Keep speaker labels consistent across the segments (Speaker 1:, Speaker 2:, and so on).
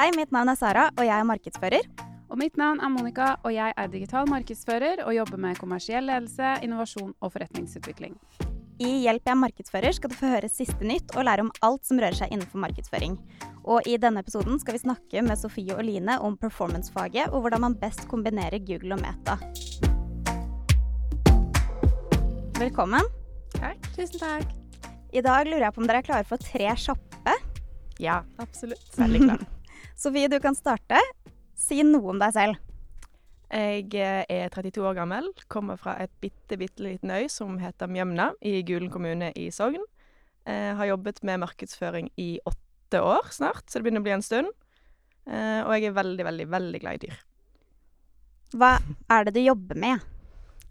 Speaker 1: Hei, mitt navn er Sara, og jeg er markedsfører.
Speaker 2: Og mitt navn er Monica, og jeg er digital markedsfører og jobber med kommersiell ledelse, innovasjon og forretningsutvikling.
Speaker 1: I Hjelp jeg markedsfører skal du få høre siste nytt og lære om alt som rører seg innenfor markedsføring. Og i denne episoden skal vi snakke med Sofie og Line om performance-faget og hvordan man best kombinerer Google og Meta. Velkommen.
Speaker 3: Takk. Tusen takk.
Speaker 1: I dag lurer jeg på om dere er klare for tre kjappe.
Speaker 3: Ja, absolutt. Veldig klar.
Speaker 1: Sofie, du kan starte. Si noe om deg selv.
Speaker 3: Jeg eh, er 32 år gammel, kommer fra et bitte, bitte liten øy som heter Mjømna i Gulen kommune i Sogn. Jeg har jobbet med markedsføring i åtte år snart, så det begynner å bli en stund. Eh, Og jeg er veldig, veldig, veldig glad i dyr.
Speaker 1: Hva er det du jobber med?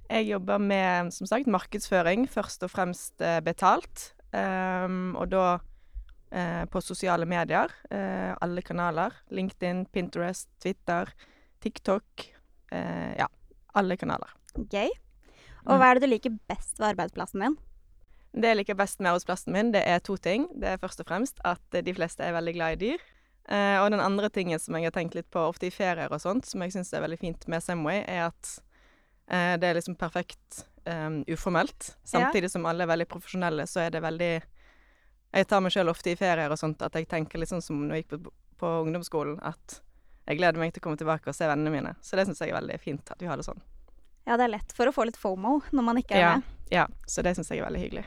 Speaker 3: Jeg jobber med, som sagt, markedsføring, først og fremst eh, betalt. Um, og da eh, på sosiale medier. eh, alle kanaler. LinkedIn, Pinterest, Twitter, TikTok. eh, ja, alle kanaler.
Speaker 1: Gøy. Og hva er det du liker best ved arbeidsplassen din?
Speaker 3: Det jeg liker best med arbeidsplassen min, det er to ting. Det er først og fremst at eh, de fleste er veldig glad i dyr. Eh, og den andre tingen som jeg har tenkt litt på ofte i ferier og sånt, som jeg syns er veldig fint med Samway, er at eh, det er liksom perfekt um, uformelt. Samtidig som alle er veldig profesjonelle, så er det veldig Jeg tar meg sjøl ofte i ferier og sånt at jeg tenker litt sånn som når jeg gikk på, på ungdomsskolen, at jeg gleder meg til å komme tilbake og se vennene mine. Så det syns jeg er veldig fint at vi har det sånn.
Speaker 1: Ja, det er lett for å få litt FOMO når man ikke er
Speaker 3: Ja,
Speaker 1: med.
Speaker 3: ja, så det syns jeg er veldig hyggelig.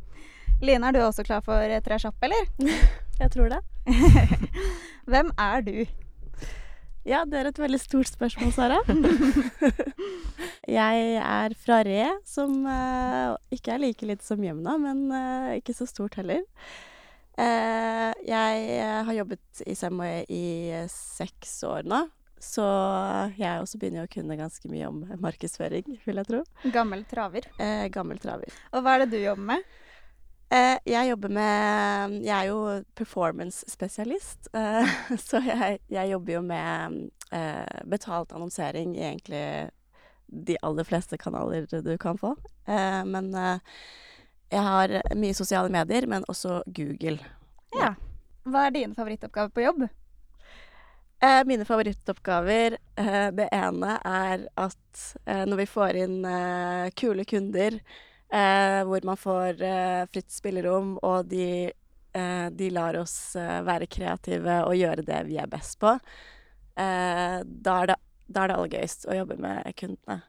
Speaker 1: Line, er du også klar for tre kjappe, eller?
Speaker 4: Jeg tror det.
Speaker 1: Hvem er du?
Speaker 4: Ja, det er et veldig stort spørsmål, Sara. Jeg er fra Re, som eh, ikke er like lite som Gjømna, men eh, ikke så stort heller. Eh, jeg har jobbet i Semway i seks år nå, så jeg også begynner å kunne ganske mye om markedsføring, vil jeg tro.
Speaker 1: Gammel traver.
Speaker 4: Eh, gammel traver.
Speaker 1: Og hva er det du jobber med?
Speaker 4: Eh, jeg jobber med Jeg er jo performance-spesialist, eh, så jeg, jeg jobber jo med eh, betalt annonsering i egentlig de aller fleste kanaler du kan få. Eh, men eh, jeg har mye sosiale medier, men også Google.
Speaker 1: Ja. Hva er dine favorittoppgaver på jobb?
Speaker 4: Eh, mine favorittoppgaver eh, Det ene er at når vi får inn kule kunder, eh, hvor man får fritt spillerom, og de, eh, de lar oss være kreative og gjøre det vi er best på, eh, da, er det, da er det aller gøyest å jobbe med kundene.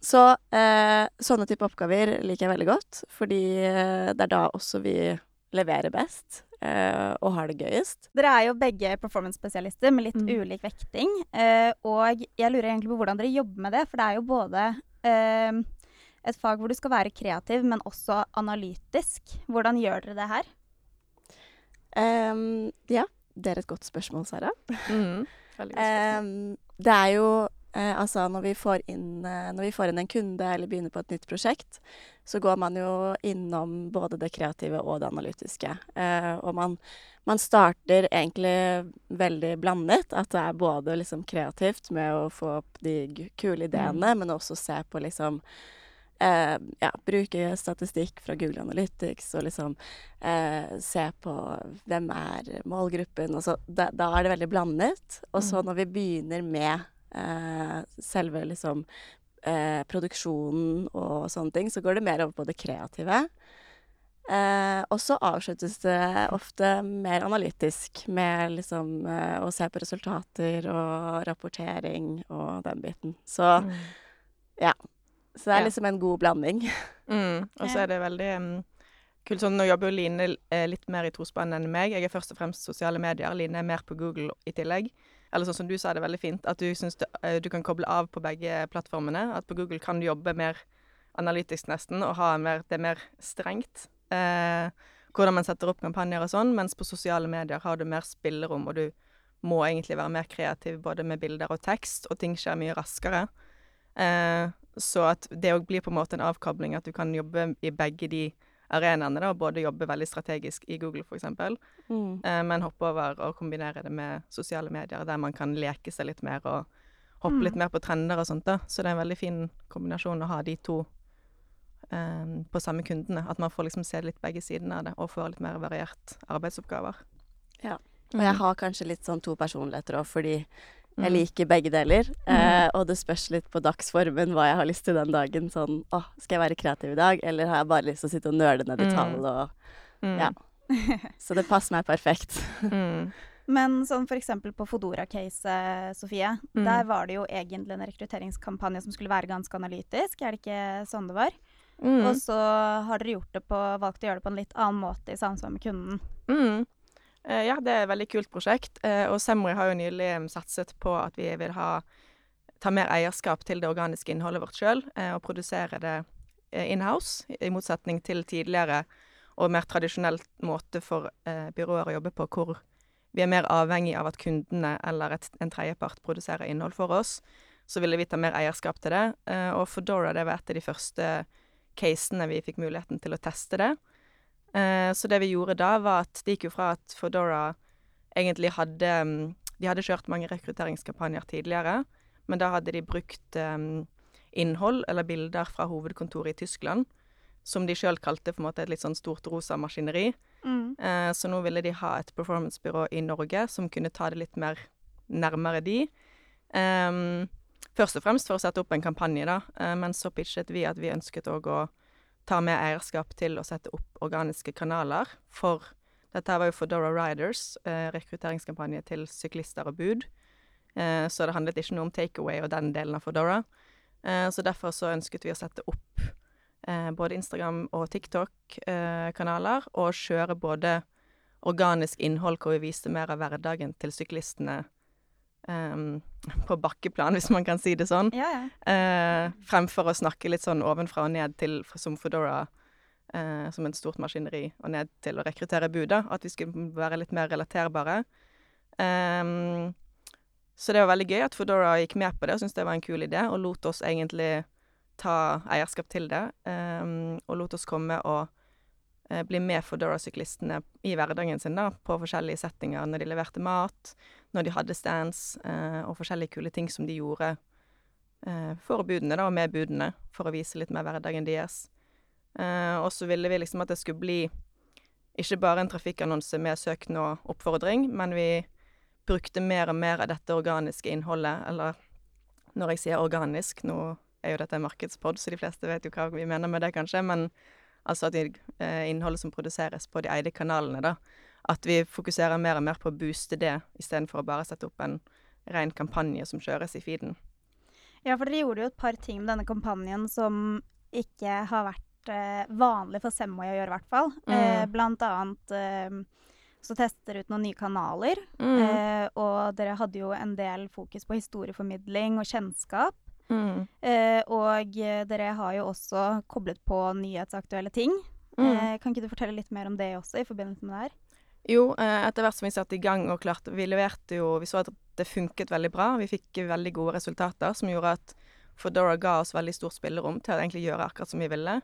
Speaker 4: Så eh, sånne type oppgaver liker jeg veldig godt, fordi eh, det er da også vi leverer best eh, og har det gøyest.
Speaker 1: Dere er jo begge performance-spesialister med litt
Speaker 4: Mm.
Speaker 1: ulik vekting. eh, og jeg lurer egentlig på hvordan dere jobber med det, for det er jo både eh, et fag hvor du skal være kreativ, men også analytisk. Hvordan gjør dere det her?
Speaker 4: Um, ja, det er et godt spørsmål, Sara.
Speaker 3: Mm.
Speaker 4: Ehm, det er jo eh, Altså, når vi, får inn, eh, når vi får inn en kunde eller begynner på et nytt prosjekt, så går man jo innom både det kreative og det analytiske. Eh, og man, man starter egentlig veldig blandet. At det er både liksom kreativt med å få opp de kule ideene, men også se på liksom ja, bruke statistikk fra Google Analytics og liksom eh, se på hvem er målgruppen. Og så, da, da er det veldig blandet. Og så når vi begynner med eh, selve liksom eh, produksjonen og sånne ting, så går det mer over på det kreative. Eh, og så avsluttes det ofte mer analytisk med liksom eh, å se på resultater og rapportering og den biten. Så
Speaker 3: Mm.
Speaker 4: ja. Så det er
Speaker 3: Ja.
Speaker 4: liksom en god blanding.
Speaker 3: Mm. Og så er det veldig um, kult sånn Nå jobber jo Line eh, litt mer i tospann enn meg. Jeg er først og fremst sosiale medier. Line er mer på Google i tillegg. Eller sånn som du sa det veldig fint, at du syns eh, du kan koble av på begge plattformene. At på Google kan du jobbe mer analytisk nesten, og ha mer, det er mer strengt. Eh, hvordan man setter opp kampanjer og sånn, mens på sosiale medier har du mer spillerom, og du må egentlig være mer kreativ både med bilder og tekst, og ting skjer mye raskere. Eh, så at det òg blir på en måte en avkobling, at du kan jobbe i begge de arenaene, da, både jobbe veldig strategisk i Google, for eksempel,
Speaker 4: Mm.
Speaker 3: eh, men hoppe over og kombinere det med sosiale medier, der man kan leke seg litt mer og hoppe
Speaker 1: Mm.
Speaker 3: litt mer på trender og sånt, da. Så det er en veldig fin kombinasjon å ha de to eh, på samme kundene. At man får liksom se litt begge sidene av det, og får litt mer variert arbeidsoppgaver. Ja.
Speaker 4: Og jeg
Speaker 3: Mm.
Speaker 4: har kanskje litt sånn to personligheter òg, fordi jeg
Speaker 3: Mm.
Speaker 4: liker begge deler. Eh, og det spørs litt på dagsformen hva jeg har lyst til den dagen. Sånn åh, skal jeg være kreativ i dag, eller har jeg bare lyst til å sitte og nøle ned i
Speaker 3: Mm.
Speaker 4: tall og
Speaker 3: Mm.
Speaker 4: Ja. Så det passer meg perfekt.
Speaker 3: Mm.
Speaker 1: Men sånn for eksempel på Fodora-caset, Sofie.
Speaker 3: Mm.
Speaker 1: Der var det jo egentlig en rekrutteringskampanje som skulle være ganske analytisk. Er det ikke sånn det var?
Speaker 3: Mm.
Speaker 1: Og så har dere gjort det på, valgt å gjøre det på en litt annen måte i samsvar med kunden.
Speaker 3: Mm. Eh, ja, det er et veldig kult prosjekt. Eh, og Semri har jo nylig mm, satset på at vi vil ha ta mer eierskap til det organiske innholdet vårt sjøl, eh, og produsere det in-house, i motsetning til tidligere og mer tradisjonell måte for byråer å jobbe på, hvor vi er mer avhengig av at kundene eller et, en tredjepart produserer innhold for oss. Så ville vi ta mer eierskap til det. Og Foodora det var et av de første casene vi fikk muligheten til å teste det. Eh, så det vi gjorde da, var at det gikk jo fra at Foodora egentlig hadde mm, De hadde kjørt mange rekrutteringskampanjer tidligere, men da hadde de brukt mm, innhold eller bilder fra hovedkontoret i Tyskland, som de sjøl kalte på en måte et litt sånn stort rosa maskineri. Mm. så nå ville de ha et performancebyrå i Norge som kunne ta det litt mer nærmere de. Først og fremst for å sette opp en kampanje, da, eh, men så pitchet vi at vi ønsket òg å ta med eierskap til å sette opp organiske kanaler for Dette var jo for Dora Riders, eh, rekrutteringskampanje til syklister og bud. Eh, så det handlet ikke noe om takeaway og den delen av Fodora. Eh, så derfor så ønsket vi å sette opp eh, både Instagram- og TikTok-kanaler, og kjøre både organisk innhold hvor vi viste mer av hverdagen til syklistene på bakkeplan, hvis man kan si det sånn.
Speaker 1: Ja, ja.
Speaker 3: Eh, fremfor å snakke litt sånn ovenfra og ned til som Foodora, eh, som et stort maskineri, og ned til å rekruttere bud, da. At vi skulle være litt mer relaterbare. Em, så det var veldig gøy at Foodora gikk med på det og syntes det var en kul idé, og lot oss egentlig ta eierskap til det. em, og lot oss komme og eh, bli med Foodora-syklistene i hverdagen sin da, på forskjellige settinger. Når de leverte mat, når de hadde stands, eh, og forskjellige kule ting som de gjorde eh, for budene, da, og med budene, for å vise litt mer hverdagen deres. Eh, og så ville vi liksom at det skulle bli ikke bare en trafikkannonse med søk nå-oppfordring, men vi brukte mer og mer av dette organiske innholdet, eller når jeg sier organisk, nå er jo dette en markedspod, så de fleste vet jo hva vi mener med det, kanskje, men altså at de, eh, innholdet som produseres på de eide kanalene, da, at vi fokuserer mer og mer på å booste det, istedenfor å bare sette opp en ren kampanje som kjøres i feeden.
Speaker 1: Ja, for dere gjorde jo et par ting med denne kampanjen som ikke har vært eh, vanlig for Semway å gjøre, i hvert fall. Eh,
Speaker 3: Mm.
Speaker 1: blant annet eh, så tester dere ut noen nye kanaler.
Speaker 3: Mm.
Speaker 1: Eh, og dere hadde jo en del fokus på historieformidling og kjennskap.
Speaker 3: Mm.
Speaker 1: Eh, og dere har jo også koblet på nyhetsaktuelle ting.
Speaker 3: Mm.
Speaker 1: Eh, kan ikke du fortelle litt mer om det også, i forbindelse med det her?
Speaker 3: Jo, eh, etter hvert som vi satte i gang og klarte Vi leverte jo Vi så at det funket veldig bra. Vi fikk veldig gode resultater som gjorde at Foodora ga oss veldig stort spillerom til å egentlig gjøre akkurat som vi ville.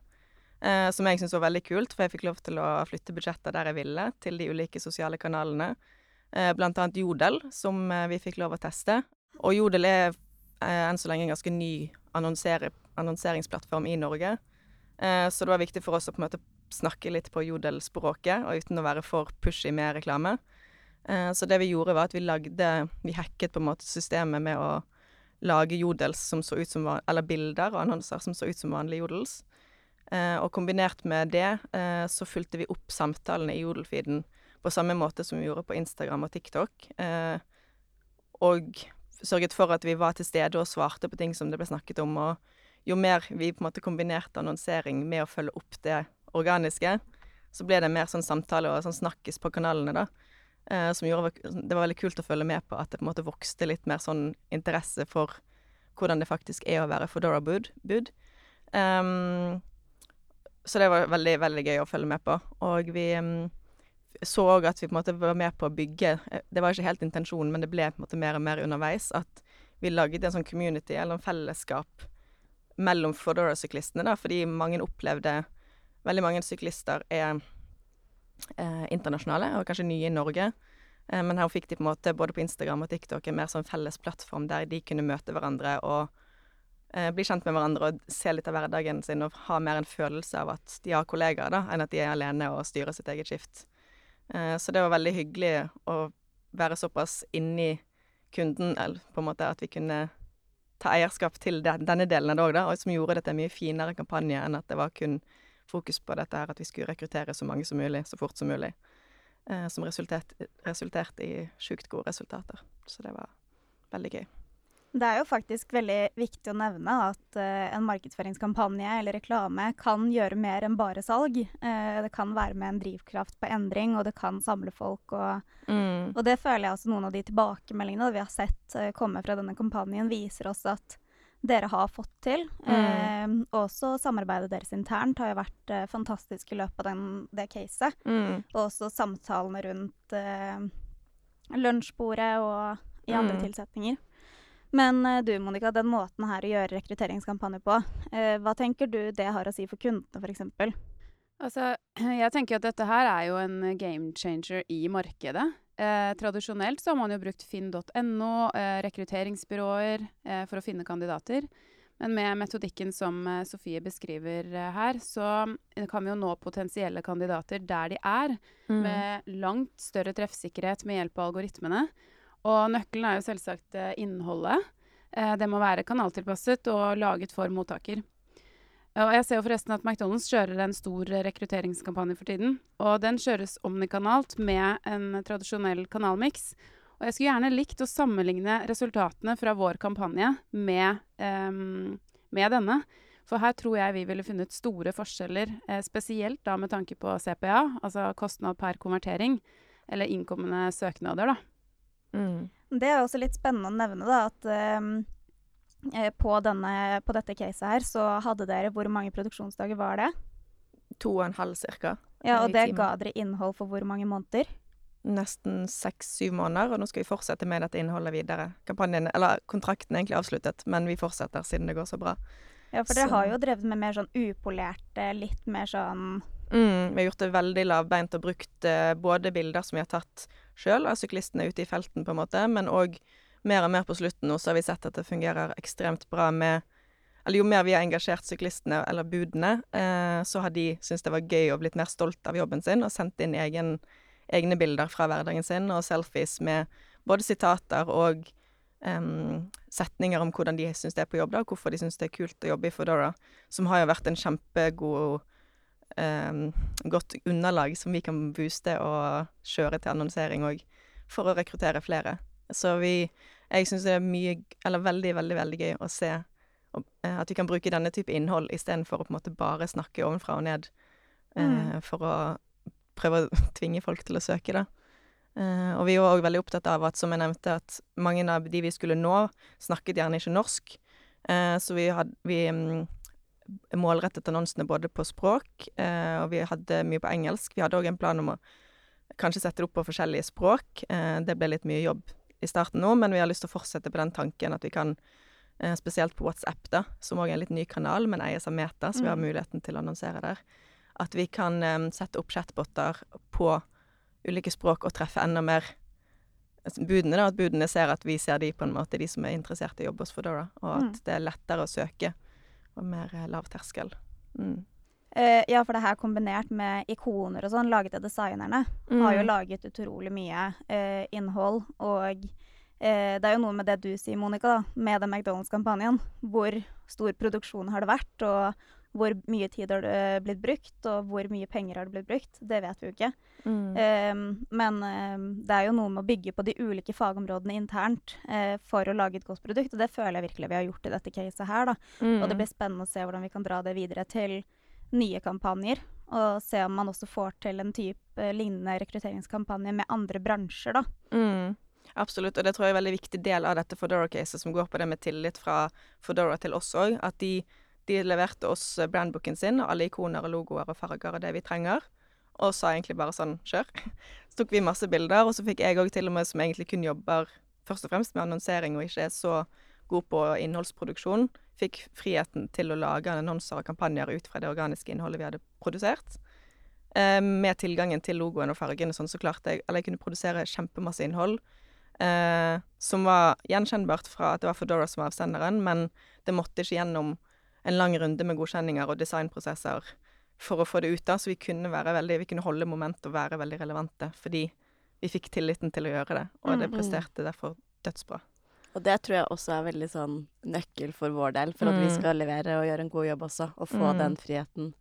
Speaker 3: Eh, som jeg syntes var veldig kult, for jeg fikk lov til å flytte budsjetter der jeg ville, til de ulike sosiale kanalene. Eh, blant annet Jodel, som eh, vi fikk lov å teste. Og Jodel er enn så lenge en ganske ny annonseringsplattform i Norge. Eh, så det var viktig for oss å på en måte snakke litt på jodelspråket, og uten å være for pushy med reklame. Eh, så det vi gjorde, var at vi lagde Vi hacket på en måte systemet med å lage jodels som så ut som Eller bilder og annonser som så ut som vanlige jodels. Eh, og kombinert med det, eh, så fulgte vi opp samtalene i jodelfeeden på samme måte som vi gjorde på Instagram og TikTok. Eh, og sørget for at vi var til stede og svarte på ting som det ble snakket om. Og jo mer vi på en måte kombinerte annonsering med å følge opp det organiske, så ble det mer sånn samtale og sånn snakkes på kanalene, da. Eh, som gjorde det var veldig kult å følge med på at det på en måte vokste litt mer sånn interesse for hvordan det faktisk er å være Foodora Bud. bud. Um, så det var veldig, veldig gøy å følge med på. Og vi em, så òg at vi på en måte var med på å bygge eh, Det var ikke helt intensjonen, men det ble på en måte mer og mer underveis. At vi lagde en sånn community, eller en fellesskap, mellom Foodora-syklistene, fordi mange opplevde Veldig mange syklister er eh, internasjonale, og kanskje nye i Norge. Eh, men her fikk de på en måte, både på Instagram og TikTok, en mer sånn felles plattform der de kunne møte hverandre og eh, bli kjent med hverandre og se litt av hverdagen sin og ha mer en følelse av at de har kollegaer, da, enn at de er alene og styrer sitt eget skift. Eh, så det var veldig hyggelig å være såpass inni kunden, eller på en måte at vi kunne ta eierskap til den, denne delen av det òg, da, og som gjorde dette en mye finere kampanje enn at det var kun fokus på dette her at vi skulle rekruttere så mange som mulig, så fort som mulig. Eh, som resulterte resultert i sjukt gode resultater. Så det var veldig gøy.
Speaker 1: Det er jo faktisk veldig viktig å nevne at uh, en markedsføringskampanje eller reklame kan gjøre mer enn bare salg. Uh, det kan være med en drivkraft på endring, og det kan samle folk. Og, mm. og det føler jeg også noen av de tilbakemeldingene vi har sett uh, komme fra denne kampanjen, viser oss at dere har fått til. Mm. også samarbeidet deres internt har jo vært fantastisk i løpet av den, det caset. Mm. Og også samtalene rundt lunsjbordet og i andre mm. tilsetninger. Men uh, du Monica, den måten her å gjøre rekrutteringskampanjer på, uh, hva tenker du det har å si for kundene f.eks.?
Speaker 2: Altså, jeg tenker at dette her er jo en game changer i markedet. Eh, tradisjonelt så har man jo brukt finn.no, eh, rekrutteringsbyråer, eh, for å finne kandidater. Men med metodikken som eh, Sofie beskriver her, så kan vi jo nå potensielle kandidater der de er, mm. med langt større treffsikkerhet med hjelp av algoritmene. Og nøkkelen er jo selvsagt eh, innholdet. Eh, det må være kanaltilpasset og laget for mottaker. Og jeg ser jo forresten at McDonald's kjører en stor rekrutteringskampanje for tiden. Og den kjøres omnikanalt med en tradisjonell kanalmiks. Og jeg skulle gjerne likt å sammenligne resultatene fra vår kampanje med, um, med denne. For her tror jeg vi ville funnet store forskjeller, eh, spesielt da med tanke på CPA, altså kostnad per konvertering, eller innkommende søknader, da.
Speaker 1: Mm. Det er også litt spennende å nevne da, at um, på, denne, på, dette caset her så hadde dere Hvor mange produksjonsdager var det?
Speaker 3: To og en halv cirka.
Speaker 1: Ja, Og det ga dere innhold for hvor mange måneder?
Speaker 3: Nesten seks-syv måneder, og nå skal vi fortsette med dette innholdet videre. Kampanjen, eller Kontrakten er egentlig avsluttet, men vi fortsetter siden det går så bra.
Speaker 1: Ja, for dere har jo drevet med mer sånn upolerte, litt mer sånn
Speaker 3: Mm, vi har gjort det veldig lavbeint og brukt uh, både bilder som vi har tatt sjøl av syklistene ute i felten, på en måte, men òg mer og mer på slutten nå så har vi sett at det fungerer ekstremt bra med Eller jo mer vi har engasjert syklistene, eller budene, uh, så har de syntes det var gøy og blitt mer stolt av jobben sin og sendt inn egen, egne bilder fra hverdagen sin og selfies med både sitater og um, setninger om hvordan de syns det er på jobb, da, og hvorfor de syns det er kult å jobbe i Foodora, som har jo vært en kjempegod godt underlag som vi kan booste og kjøre til annonsering òg, for å rekruttere flere. Så vi Jeg syns det er mye Eller veldig, veldig, veldig gøy å se uh, at vi kan bruke denne type innhold istedenfor å på en måte bare snakke ovenfra og ned, uh, mm. for å prøve å tvinge folk til å søke, da. Uh, og vi var òg veldig opptatt av at, som jeg nevnte, at mange av de vi skulle nå, snakket gjerne ikke norsk. Uh, så vi, had, vi um, målrettet annonsene både på språk, eh, og vi hadde mye på engelsk. Vi hadde òg en plan om å kanskje sette det opp på forskjellige språk. Eh, det ble litt mye jobb i starten nå, men vi har lyst til å fortsette på den tanken at vi kan, eh, spesielt på WhatsApp, da, som òg er en litt ny kanal, men eies av Meta, så vi har mm. muligheten til å annonsere der, at vi kan eh, sette opp chatboter på ulike språk og treffe enda mer altså, budene, da, at budene ser at vi ser de på en måte, de som er interessert i å jobbe hos Foodora, og at mm. det er lettere å søke og mer lavterskel. lav terskel. Mm.
Speaker 1: Uh, ja, for det her kombinert med ikoner og sånn, laget av designerne, mm. har jo laget utrolig mye uh, innhold. Og uh, det er jo noe med det du sier, Monica, da, med den McDonald's-kampanjen. Hvor stor produksjon har det vært, og hvor mye tid har det blitt brukt, og hvor mye penger har det blitt brukt. Det vet vi jo ikke. Mm. Um, men um, det er jo noe med å bygge på de ulike fagområdene internt uh, for å lage et godt produkt, og det føler jeg virkelig vi har gjort i dette caset her. da. Mm. Og det blir spennende å se hvordan vi kan dra det videre til nye kampanjer. Og se om man også får til en type uh, lignende rekrutteringskampanje med andre bransjer, da.
Speaker 3: Mm. Absolutt, og det tror jeg er en veldig viktig del av dette Fodora-caset, som går på det med tillit fra Fodora til oss òg. At de de leverte oss eh, brandbooken sin og alle ikoner og logoer og farger og det vi trenger. Og sa egentlig bare sånn kjør. Så tok vi masse bilder, og så fikk jeg òg til og med, som egentlig kun jobber først og fremst med annonsering og ikke er så god på innholdsproduksjon, fikk friheten til å lage annonser og kampanjer ut fra det organiske innholdet vi hadde produsert. Eh, med tilgangen til logoen og fargene, sånn så klarte jeg Eller jeg kunne produsere kjempemasse innhold. Eh, som var gjenkjennbart fra at det var Foodora som var avsenderen, men det måtte ikke gjennom en lang runde med godkjenninger og designprosesser for å få det ut, da, så vi kunne veldig, vi kunne holde moment og være veldig relevante. Fordi vi fikk tilliten til å gjøre det, og det
Speaker 4: Mm.
Speaker 3: presterte derfor dødsbra.
Speaker 4: Og det tror jeg også er veldig sånn nøkkel for vår del, for at vi
Speaker 3: Mm.
Speaker 4: skal levere og gjøre en god jobb også, og få
Speaker 3: Mm.
Speaker 4: den friheten.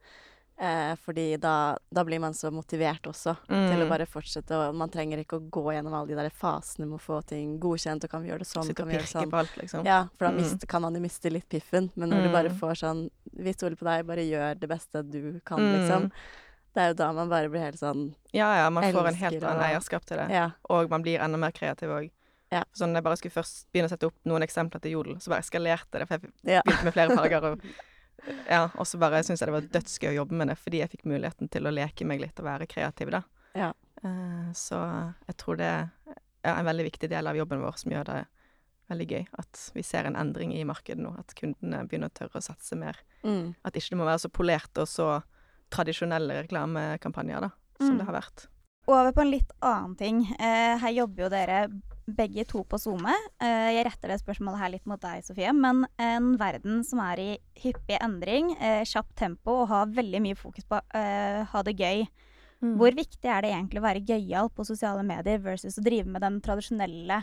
Speaker 4: Eh, fordi da, da blir man så motivert også til å
Speaker 3: Mm.
Speaker 4: bare fortsette, og man trenger ikke å gå gjennom alle de der fasene med å få ting godkjent, og kan vi gjøre det sånn,
Speaker 3: Sitte og pirke
Speaker 4: sånn.
Speaker 3: på alt, liksom.
Speaker 4: Ja, for da
Speaker 3: Mm.
Speaker 4: mist, kan man jo miste litt piffen, men når du bare
Speaker 3: Mm.
Speaker 4: får sånn Vi stoler på deg, bare gjør det beste du kan,
Speaker 3: Mm.
Speaker 4: liksom. Det er jo da man bare blir helt sånn
Speaker 3: Ja, ja, man får en helt annen eierskap til det.
Speaker 4: Ja.
Speaker 3: Og man blir enda mer kreativ òg.
Speaker 4: Ja.
Speaker 3: Sånn, jeg bare skulle først begynne å sette opp noen eksempler til Jodel, så bare eskalerte det. For jeg begynte med flere farger. Og, ja, og så bare syns jeg det var dødsgøy å jobbe med det, fordi jeg fikk muligheten til å leke meg litt og være kreativ, da.
Speaker 4: Ja.
Speaker 3: Eh, så jeg tror det er en veldig viktig del av jobben vår som gjør det veldig gøy. At vi ser en endring i markedet nå. At kundene begynner å tørre å satse mer.
Speaker 4: Mm.
Speaker 3: At ikke det må være så polert og så tradisjonelle reklamekampanjer, da, som
Speaker 1: Mm.
Speaker 3: det har vært.
Speaker 1: Over på en litt annen ting. Eh, her jobber jo dere begge to på SoMe. Eh, jeg retter det spørsmålet her litt mot deg, Sofie. Men en verden som er i hyppig endring, eh, kjapt tempo og har veldig mye fokus på eh, ha det gøy. Hvor viktig er det egentlig å være gøyal på sosiale medier versus å drive med den tradisjonelle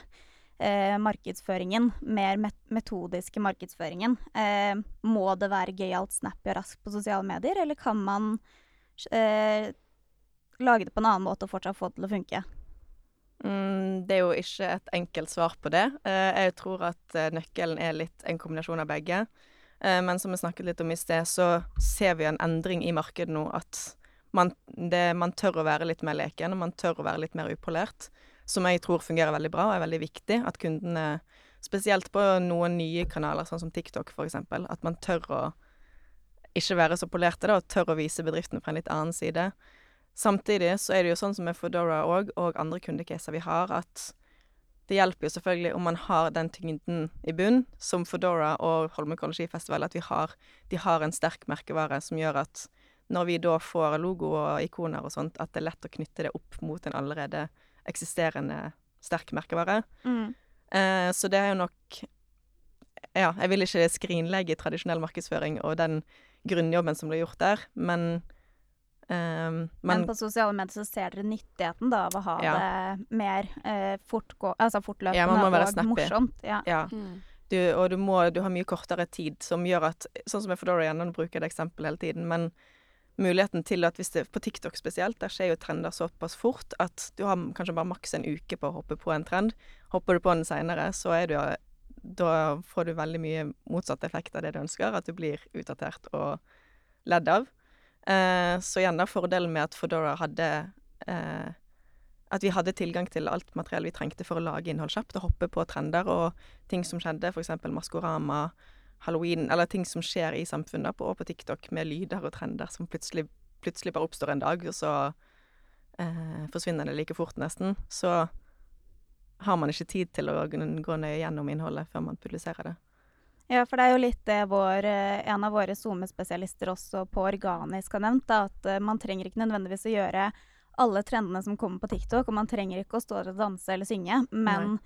Speaker 1: eh, markedsføringen, mer met metodiske markedsføringen? Eh, må det være gøyalt, snappy og raskt på sosiale medier, eller kan man eh, lage det på en annen måte og fortsatt få det til å funke?
Speaker 3: Mm, det er jo ikke et enkelt svar på det. Eh, jeg tror at eh, nøkkelen er litt en kombinasjon av begge. Eh, men som vi snakket litt om i sted, så ser vi en endring i markedet nå. At man, det, man tør å være litt mer leken, og man tør å være litt mer upolert. Som jeg tror fungerer veldig bra og er veldig viktig. At kundene, spesielt på noen nye kanaler, sånn som TikTok f.eks., at man tør å ikke være så polerte da, og tør å vise bedriftene fra en litt annen side. Samtidig så er det jo sånn som med Foodora òg, og andre kundecaser vi har, at det hjelper jo selvfølgelig om man har den tyngden i bunn, som Foodora og Holmenkollen skifestival, at vi har, de har en sterk merkevare som gjør at når vi da får logo og ikoner og sånt, at det er lett å knytte det opp mot en allerede eksisterende sterk merkevare. Eh, så det er jo nok Ja, jeg vil ikke skrinlegge tradisjonell markedsføring og den grunnjobben som ble gjort der, men ehm,
Speaker 1: Men
Speaker 3: men
Speaker 1: på sosiale medier så ser dere nyttigheten da, av å ha
Speaker 3: Ja.
Speaker 1: det mer eh, fortgå, altså fortløpende
Speaker 3: Ja, man må være
Speaker 1: og
Speaker 3: snappy.
Speaker 1: morsomt. Ja.
Speaker 3: ja.
Speaker 4: Mm.
Speaker 3: Du, og du, må, du har mye kortere tid, som gjør at Sånn som jeg Foodora igjen, nå bruker jeg det eksempelet hele tiden, men muligheten til at hvis det På TikTok spesielt, der skjer jo trender såpass fort at du har kanskje bare maks en uke på å hoppe på en trend. Hopper du på den seinere, så er du Da får du veldig mye motsatt effekt av det du ønsker, at du blir utdatert og ledd av. Eh, så da fordelen med at Foodora hadde eh, At vi hadde tilgang til alt materiell vi trengte for å lage innhold kjapt og hoppe på trender og ting som skjedde, f.eks. Maskorama, halloween, eller ting som skjer i samfunnet på, og på TikTok med lyder og trender som plutselig, plutselig bare oppstår en dag, og så eh, forsvinner det like fort nesten. Så har man ikke tid til å gå nøye gjennom innholdet før man publiserer det.
Speaker 1: Ja, for det er jo litt det vår, eh, en av våre SoMe-spesialister også på organisk har nevnt, da, at eh, man trenger ikke nødvendigvis å gjøre alle trendene som kommer på TikTok, og man trenger ikke å stå der og danse eller synge, men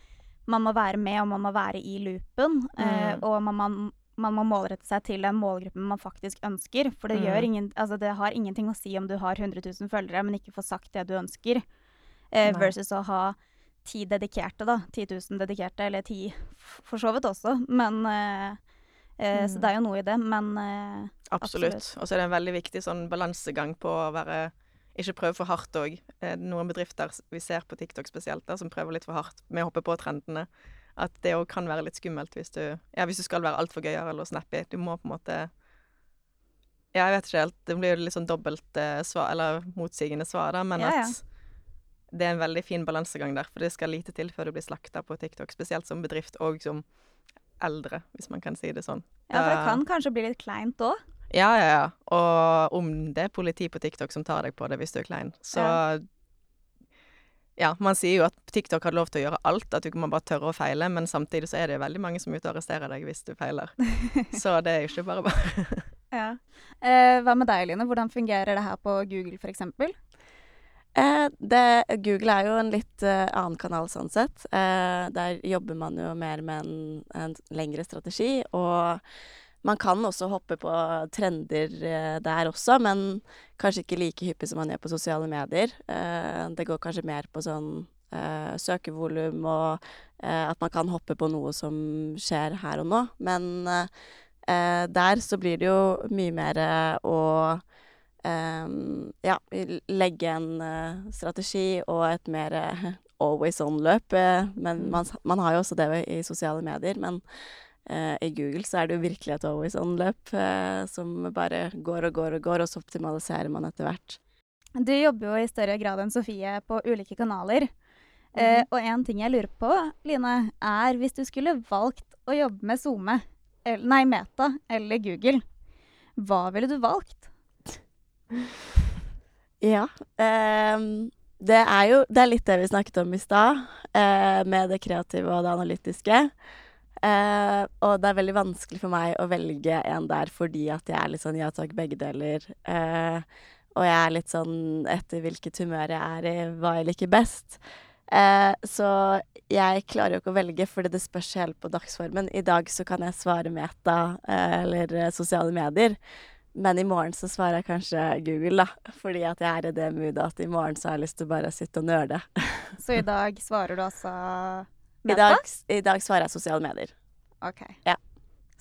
Speaker 1: man må være med, og man må være i loopen, eh,
Speaker 3: Mm.
Speaker 1: og man, man, man må målrette seg til den målgruppen man faktisk ønsker, for det,
Speaker 3: Mm.
Speaker 1: ingen, altså det har ingenting å si om du har 100 000 følgere, men ikke får sagt det du ønsker, eh, versus å ha ti dedikerte, da. 10 000 dedikerte, eller ti for så vidt også. Men eh, eh, Så
Speaker 3: Mm.
Speaker 1: det er jo noe i det. Men eh,
Speaker 3: Absolutt.
Speaker 1: Absolutt.
Speaker 3: Og så er det en veldig viktig sånn balansegang på å være Ikke prøve for hardt òg. Noen bedrifter vi ser på TikTok spesielt, der, som prøver litt for hardt med å hoppe på trendene. At det òg kan være litt skummelt hvis du, ja, hvis du skal være altfor gøyere eller snappy. Du må på en måte Ja, jeg vet ikke helt. Det blir jo litt sånn dobbelt eh, svar, eller motsigende svar, da, men
Speaker 1: Ja, ja.
Speaker 3: at det er en veldig fin balansegang der. For det skal lite til før du blir slakta på TikTok, spesielt som bedrift og som eldre, hvis man kan si det sånn.
Speaker 1: ja, for det kan kanskje bli litt kleint òg.
Speaker 3: Ja, ja, ja. Og om det er politi på TikTok som tar deg på det hvis du er klein. Så ja.
Speaker 1: Ja.
Speaker 3: man sier jo at TikTok har lov til å gjøre alt, at du ikke må bare tørre å feile, men samtidig så er det veldig mange som er ute og arresterer deg hvis du feiler. Så det er jo ikke bare bare.
Speaker 1: Ja. Eh, hva med deg, Line? Hvordan fungerer det her på Google, f.eks.?
Speaker 4: Eh, det, Google er jo en litt eh, annen kanal sånn sett. Eh, der jobber man jo mer med en, en lengre strategi, og man kan også hoppe på trender eh, der også, men kanskje ikke like hyppig som man gjør på sosiale medier. Eh, det går kanskje mer på sånn eh, søkevolum, og eh, at man kan hoppe på noe som skjer her og nå. Men eh, der så blir det jo mye mer å ja, legge en strategi og et mer always on-løp. men mm. man, man, har jo også det i sosiale medier. Men eh, i Google så er det jo virkelig et always on-løp eh, som bare går og går og går, og så optimaliserer man etter hvert.
Speaker 1: Du jobber jo i større grad enn Sofie på ulike kanaler. Mm. Eh, og en ting jeg lurer på, Line, er hvis du skulle valgt å jobbe med SoMe, nei, Meta eller Google, hva ville du valgt?
Speaker 4: Ja. Eh, det er jo det er litt det vi snakket om i stad, eh, med det kreative og det analytiske. Eh, og det er veldig vanskelig for meg å velge en der fordi at jeg er litt sånn ja takk, begge deler. Eh, og jeg er litt sånn etter hvilket humør jeg er i, hva jeg liker best. Så jeg klarer jo ikke å velge, fordi det spørs helt på dagsformen. I dag så kan jeg svare Meta eller sosiale medier. Men i morgen så svarer jeg kanskje Google, da. Fordi at jeg er i det moodet at i morgen så har jeg lyst til å bare sitte og nøle.
Speaker 1: så i dag svarer du altså?
Speaker 4: I dag, I dag svarer jeg sosiale medier.
Speaker 1: OK.
Speaker 4: Ja.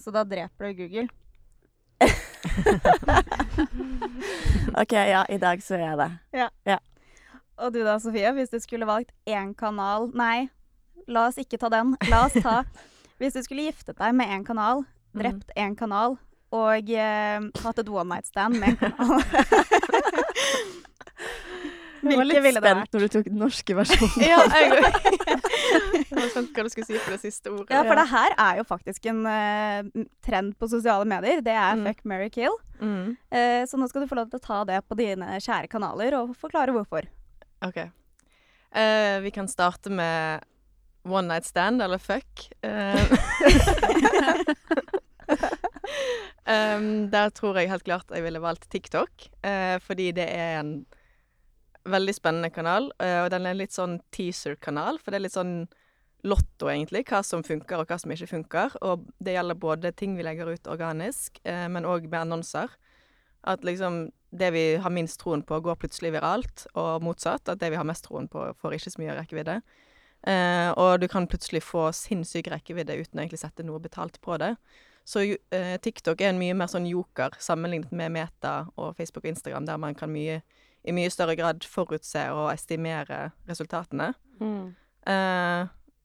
Speaker 1: Så da dreper du Google?
Speaker 4: OK, ja, i dag så gjør jeg det.
Speaker 1: Ja.
Speaker 4: ja.
Speaker 1: Og du da, Sofie, hvis du skulle valgt én kanal Nei, la oss ikke ta den. La oss ta Hvis du skulle giftet deg med én kanal, drept én kanal og eh, hatt et one night stand med en kanal
Speaker 4: Jeg var litt spent når du tok den norske versjonen.
Speaker 3: ja, jeg var spent hva du skulle si for det siste ordet.
Speaker 1: Ja, for det her er jo faktisk en uh, trend på sosiale medier. Det er mm. fuck, marry, kill. Mm. Uh, så nå skal du få lov til å ta det på dine kjære kanaler og forklare hvorfor.
Speaker 3: OK. Uh, vi kan starte med one night stand, eller fuck. um, der tror jeg helt klart jeg ville valgt TikTok, fordi det er en veldig spennende kanal, Uh, og den er en litt sånn teaser-kanal, for det er litt sånn lotto, egentlig, hva som funker og hva som ikke funker. Og det gjelder både ting vi legger ut organisk, uh, men òg med annonser. At liksom det vi har minst troen på, går plutselig viralt, og motsatt. At det vi har mest troen på, får ikke så mye rekkevidde. Og du kan plutselig få sinnssyk rekkevidde uten å egentlig sette noe betalt på det. Så eh, TikTok er en mye mer sånn joker sammenlignet med Meta og Facebook og Instagram, der man kan mye i mye større grad forutse og estimere resultatene. Mm. Eh,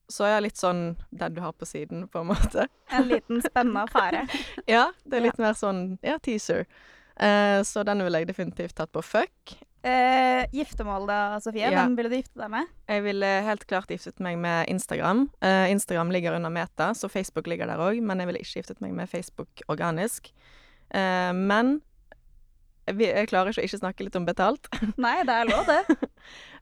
Speaker 3: så er jeg litt sånn den du har på siden, på en måte.
Speaker 1: En liten spennende affære.
Speaker 3: ja, det er litt ja. mer sånn ja, teaser. Eh, så den ville jeg definitivt tatt på fuck.
Speaker 1: Eh, giftermål da, Sofie? Ja. Hvem ville du gifte deg med?
Speaker 3: Jeg ville helt klart giftet meg med Instagram. Uh, Instagram ligger under Meta, så Facebook ligger der òg, men jeg ville ikke giftet meg med Facebook organisk. Uh, men jeg klarer ikke å ikke snakke litt om betalt.
Speaker 1: Nei, det er lov, det.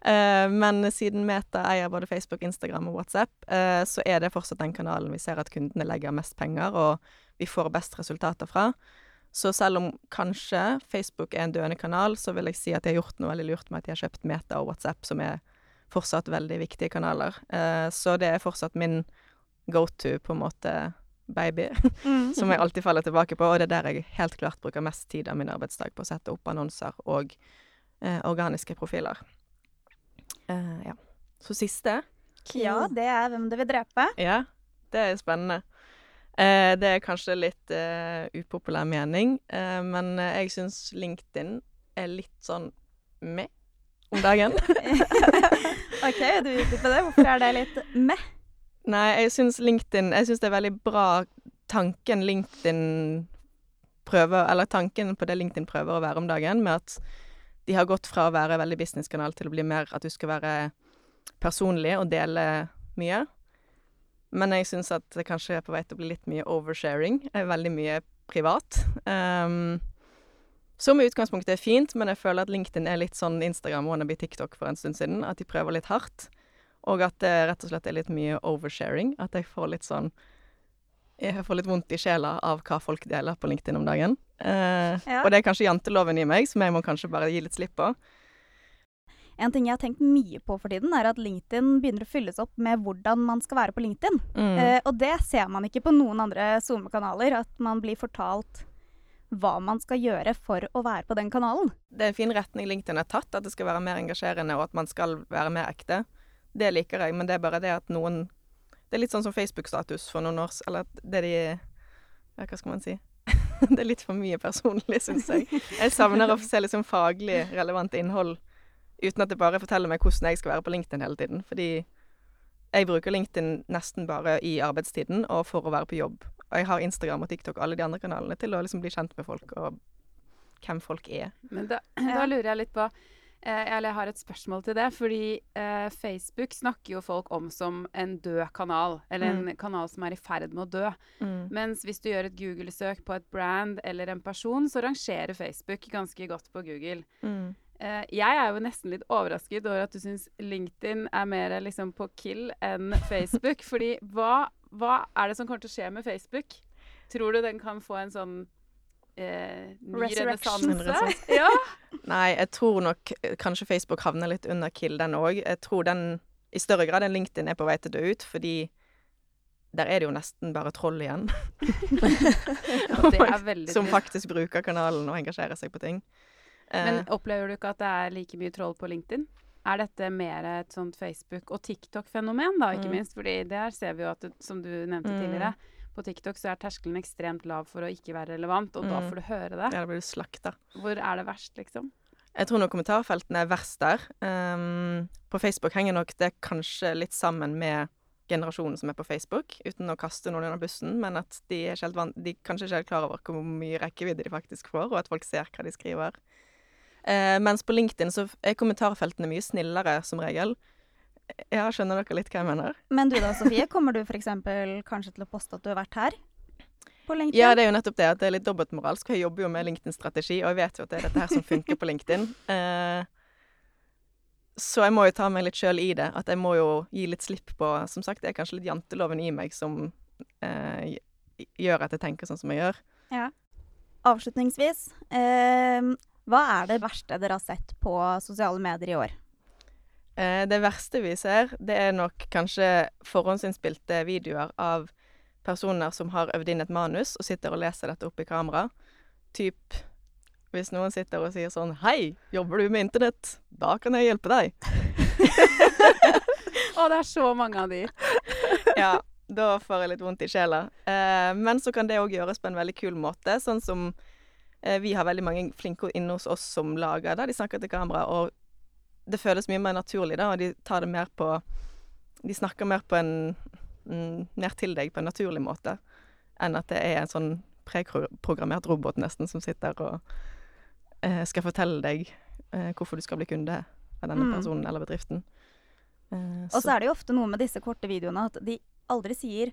Speaker 3: uh, men siden Meta eier både Facebook, Instagram og WhatsApp, uh, så er det fortsatt den kanalen vi ser at kundene legger mest penger, og vi får best resultater fra. Så selv om kanskje Facebook er en døende kanal, så vil jeg si at de har gjort noe veldig lurt med at de har kjøpt Meta og WhatsApp, som er fortsatt veldig viktige kanaler. Eh, så det er fortsatt min go to, på en måte baby, mm. som jeg alltid faller tilbake på. Og det er der jeg helt klart bruker mest tid av min arbeidsdag på å sette opp annonser og eh, organiske profiler. Eh, ja. Så siste
Speaker 1: Ja, det er Hvem du vil drepe.
Speaker 3: Ja, det er spennende. Uh, det er kanskje litt uh, upopulær mening, men jeg syns LinkedIn er litt sånn med om dagen.
Speaker 1: OK, du utdyper det. Hvorfor er det litt med?
Speaker 3: Nei, jeg syns LinkedIn Jeg syns det er veldig bra tanken LinkedIn prøver Eller tanken på det LinkedIn prøver å være om dagen, med at de har gått fra å være veldig businesskanal til å bli mer at du skal være personlig og dele mye. Men jeg syns at det kanskje er på vei til å bli litt mye oversharing. er Veldig mye privat. Um, som i utgangspunktet er fint, men jeg føler at LinkedIn er litt sånn Instagram wannabe TikTok for en stund siden. At de prøver litt hardt. Og at det rett og slett er litt mye oversharing. At jeg får litt sånn Jeg får litt vondt i sjela av hva folk deler på LinkedIn om dagen. Uh, ja. Og det er kanskje janteloven i meg, som jeg må kanskje bare gi litt slipp på.
Speaker 1: En ting jeg har tenkt mye på for tiden, er at LinkedIn begynner å fylles opp med hvordan man skal være på LinkedIn. Mm. Eh, og det ser man ikke på noen andre SoMe-kanaler, at man blir fortalt hva man skal gjøre for å være på den kanalen.
Speaker 3: Det er en fin retning LinkedIn har tatt, at det skal være mer engasjerende, og at man skal være mer ekte. Det liker jeg, men det er bare det at noen Det er litt sånn som Facebook-status for noen år Eller det de Ja, hva skal man si? det er litt for mye personlig, syns jeg. Jeg savner å se liksom faglig relevant innhold uten at det bare forteller meg hvordan jeg skal være på LinkedIn hele tiden. Fordi jeg bruker LinkedIn nesten bare i arbeidstiden og for å være på jobb. Og jeg har Instagram og TikTok og alle de andre kanalene til å liksom bli kjent med folk og hvem folk er.
Speaker 2: Men da, da lurer jeg litt på eh, Eller jeg har et spørsmål til det. Fordi eh, Facebook snakker jo folk om som en død kanal. Eller en kanal som er i ferd med å dø. Mens hvis du gjør et Google-søk på et brand eller en person, så rangerer Facebook ganske godt på Google.
Speaker 3: Mm.
Speaker 2: Eh, jeg er jo nesten litt overrasket over at du syns LinkedIn er mer liksom på kill enn Facebook. fordi hva, hva er det som kommer til å skje med Facebook? Tror du den kan få en sånn eh, ny renessanse? Ja.
Speaker 3: Nei, jeg tror nok eh, kanskje Facebook havner litt under Kill, den òg. Jeg tror den i større grad enn LinkedIn er på vei til å dø ut, fordi der er det jo nesten bare troll igjen.
Speaker 2: Veldig
Speaker 3: som faktisk bruker kanalen og engasjerer seg på ting.
Speaker 2: Men
Speaker 3: Eh,
Speaker 2: opplever du ikke at det er like mye troll på LinkedIn? Er dette mer et sånt Facebook- og TikTok-fenomen, da, ikke
Speaker 3: Mm.
Speaker 2: minst? Fordi der ser vi jo at, som du nevnte
Speaker 3: Mm.
Speaker 2: tidligere, på TikTok så er terskelen ekstremt lav for å ikke være relevant, og da
Speaker 3: Mm.
Speaker 2: får du høre det.
Speaker 3: ja, da blir du slakta.
Speaker 2: Hvor er det verst, liksom?
Speaker 3: Jeg tror nok kommentarfeltene er verst der. Um, på Facebook henger nok det kanskje litt sammen med generasjonen som er på Facebook, uten å kaste noen under bussen, men at de, er de kanskje ikke er klar over hvor mye rekkevidde de faktisk får, og at folk ser hva de skriver. Eh, mens på LinkedIn så er kommentarfeltene mye snillere, som regel. Ja, skjønner dere litt hva jeg mener?
Speaker 1: Men du da, Sofie, kommer du f.eks. kanskje til å poste at du har vært her? På LinkedIn?
Speaker 3: Ja, det er jo nettopp det at det er litt dobbeltmoralsk. Jeg jobber jo med LinkedIn-strategi, og jeg vet jo at det er dette her som funker på LinkedIn. Eh, så jeg må jo ta meg litt sjøl i det. At jeg må jo gi litt slipp på Som sagt, det er kanskje litt janteloven i meg som eh, gjør at jeg tenker sånn som jeg gjør. Ja.
Speaker 1: Avslutningsvis, eh, hva er det verste dere har sett på sosiale medier i år?
Speaker 3: Eh, det verste vi ser, det er nok kanskje forhåndsinnspilte videoer av personer som har øvd inn et manus og sitter og leser dette opp i kamera. Typ hvis noen sitter og sier sånn Hei, jobber du med internett? Da kan jeg hjelpe deg.
Speaker 2: Å, det er så mange av de.
Speaker 3: Ja, da får jeg litt vondt i sjela. Eh, men så kan det òg gjøres på en veldig kul måte, sånn som vi har veldig mange flinke inne hos oss som lager det. De snakker til kamera, og det føles mye mer naturlig, da, og de tar det mer på De snakker mer på en mm, Mer til deg på en naturlig måte enn at det er en sånn preprogrammert robot nesten som sitter og eh, skal fortelle deg eh, hvorfor du skal bli kunde av denne
Speaker 1: Mm.
Speaker 3: personen eller bedriften. Eh,
Speaker 1: Og så er det jo ofte noe med disse korte videoene at de aldri sier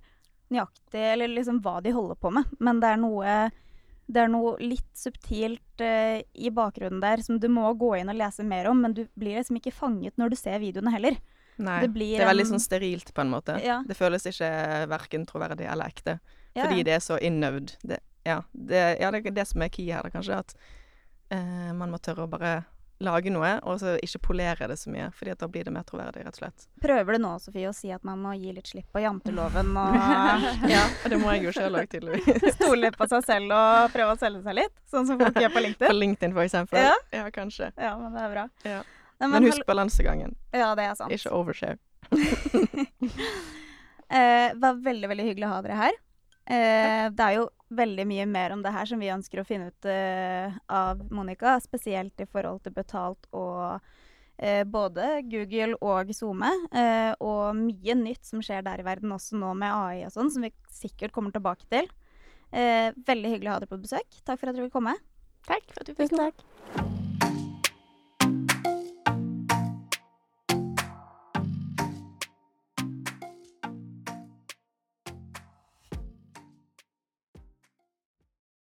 Speaker 1: nøyaktig eller liksom hva de holder på med, men det er noe det er noe litt subtilt uh, i bakgrunnen der som du må gå inn og lese mer om, men du blir liksom ikke fanget når du ser videoene heller.
Speaker 3: Nei,
Speaker 1: Det
Speaker 3: det, er veldig sånn sterilt på en måte.
Speaker 1: Ja.
Speaker 3: Det føles ikke verken troverdig eller ekte,
Speaker 1: Ja,
Speaker 3: fordi
Speaker 1: ja.
Speaker 3: det er så innøvd. Det, ja, det, ja, det er det som er key her, da, kanskje, at uh, man må tørre å bare lage noe, og så ikke polere det så mye, fordi at da blir det mer troverdig, rett og slett.
Speaker 1: Prøver du nå, Sofie, å si at man må gi litt slipp på janteloven og
Speaker 3: Ja, det må jeg jo sjøl òg, tydeligvis.
Speaker 1: stole på seg selv og prøve å selge seg litt? Sånn som folk gjør på LinkedIn?
Speaker 3: På LinkedIn? For eksempel.
Speaker 1: Ja.
Speaker 3: ja kanskje.
Speaker 1: Ja, men det er bra.
Speaker 3: Ja.
Speaker 1: Nei,
Speaker 3: Men
Speaker 1: hall-
Speaker 3: husk balansegangen.
Speaker 1: Ja, det er sant.
Speaker 3: Ikke overshare.
Speaker 1: Eh, det var veldig, veldig hyggelig å ha dere her. Eh, det er jo veldig mye mer om det her som vi ønsker å finne ut eh, av Monica, spesielt i forhold til betalt og eh, både Google og SoMe. Eh, og mye nytt som skjer der i verden også nå med AI og sånn, som vi sikkert kommer tilbake til. Eh, veldig hyggelig å ha dere på besøk. Takk for at dere vil komme.
Speaker 3: Takk for at du fikk
Speaker 4: Tusen takk.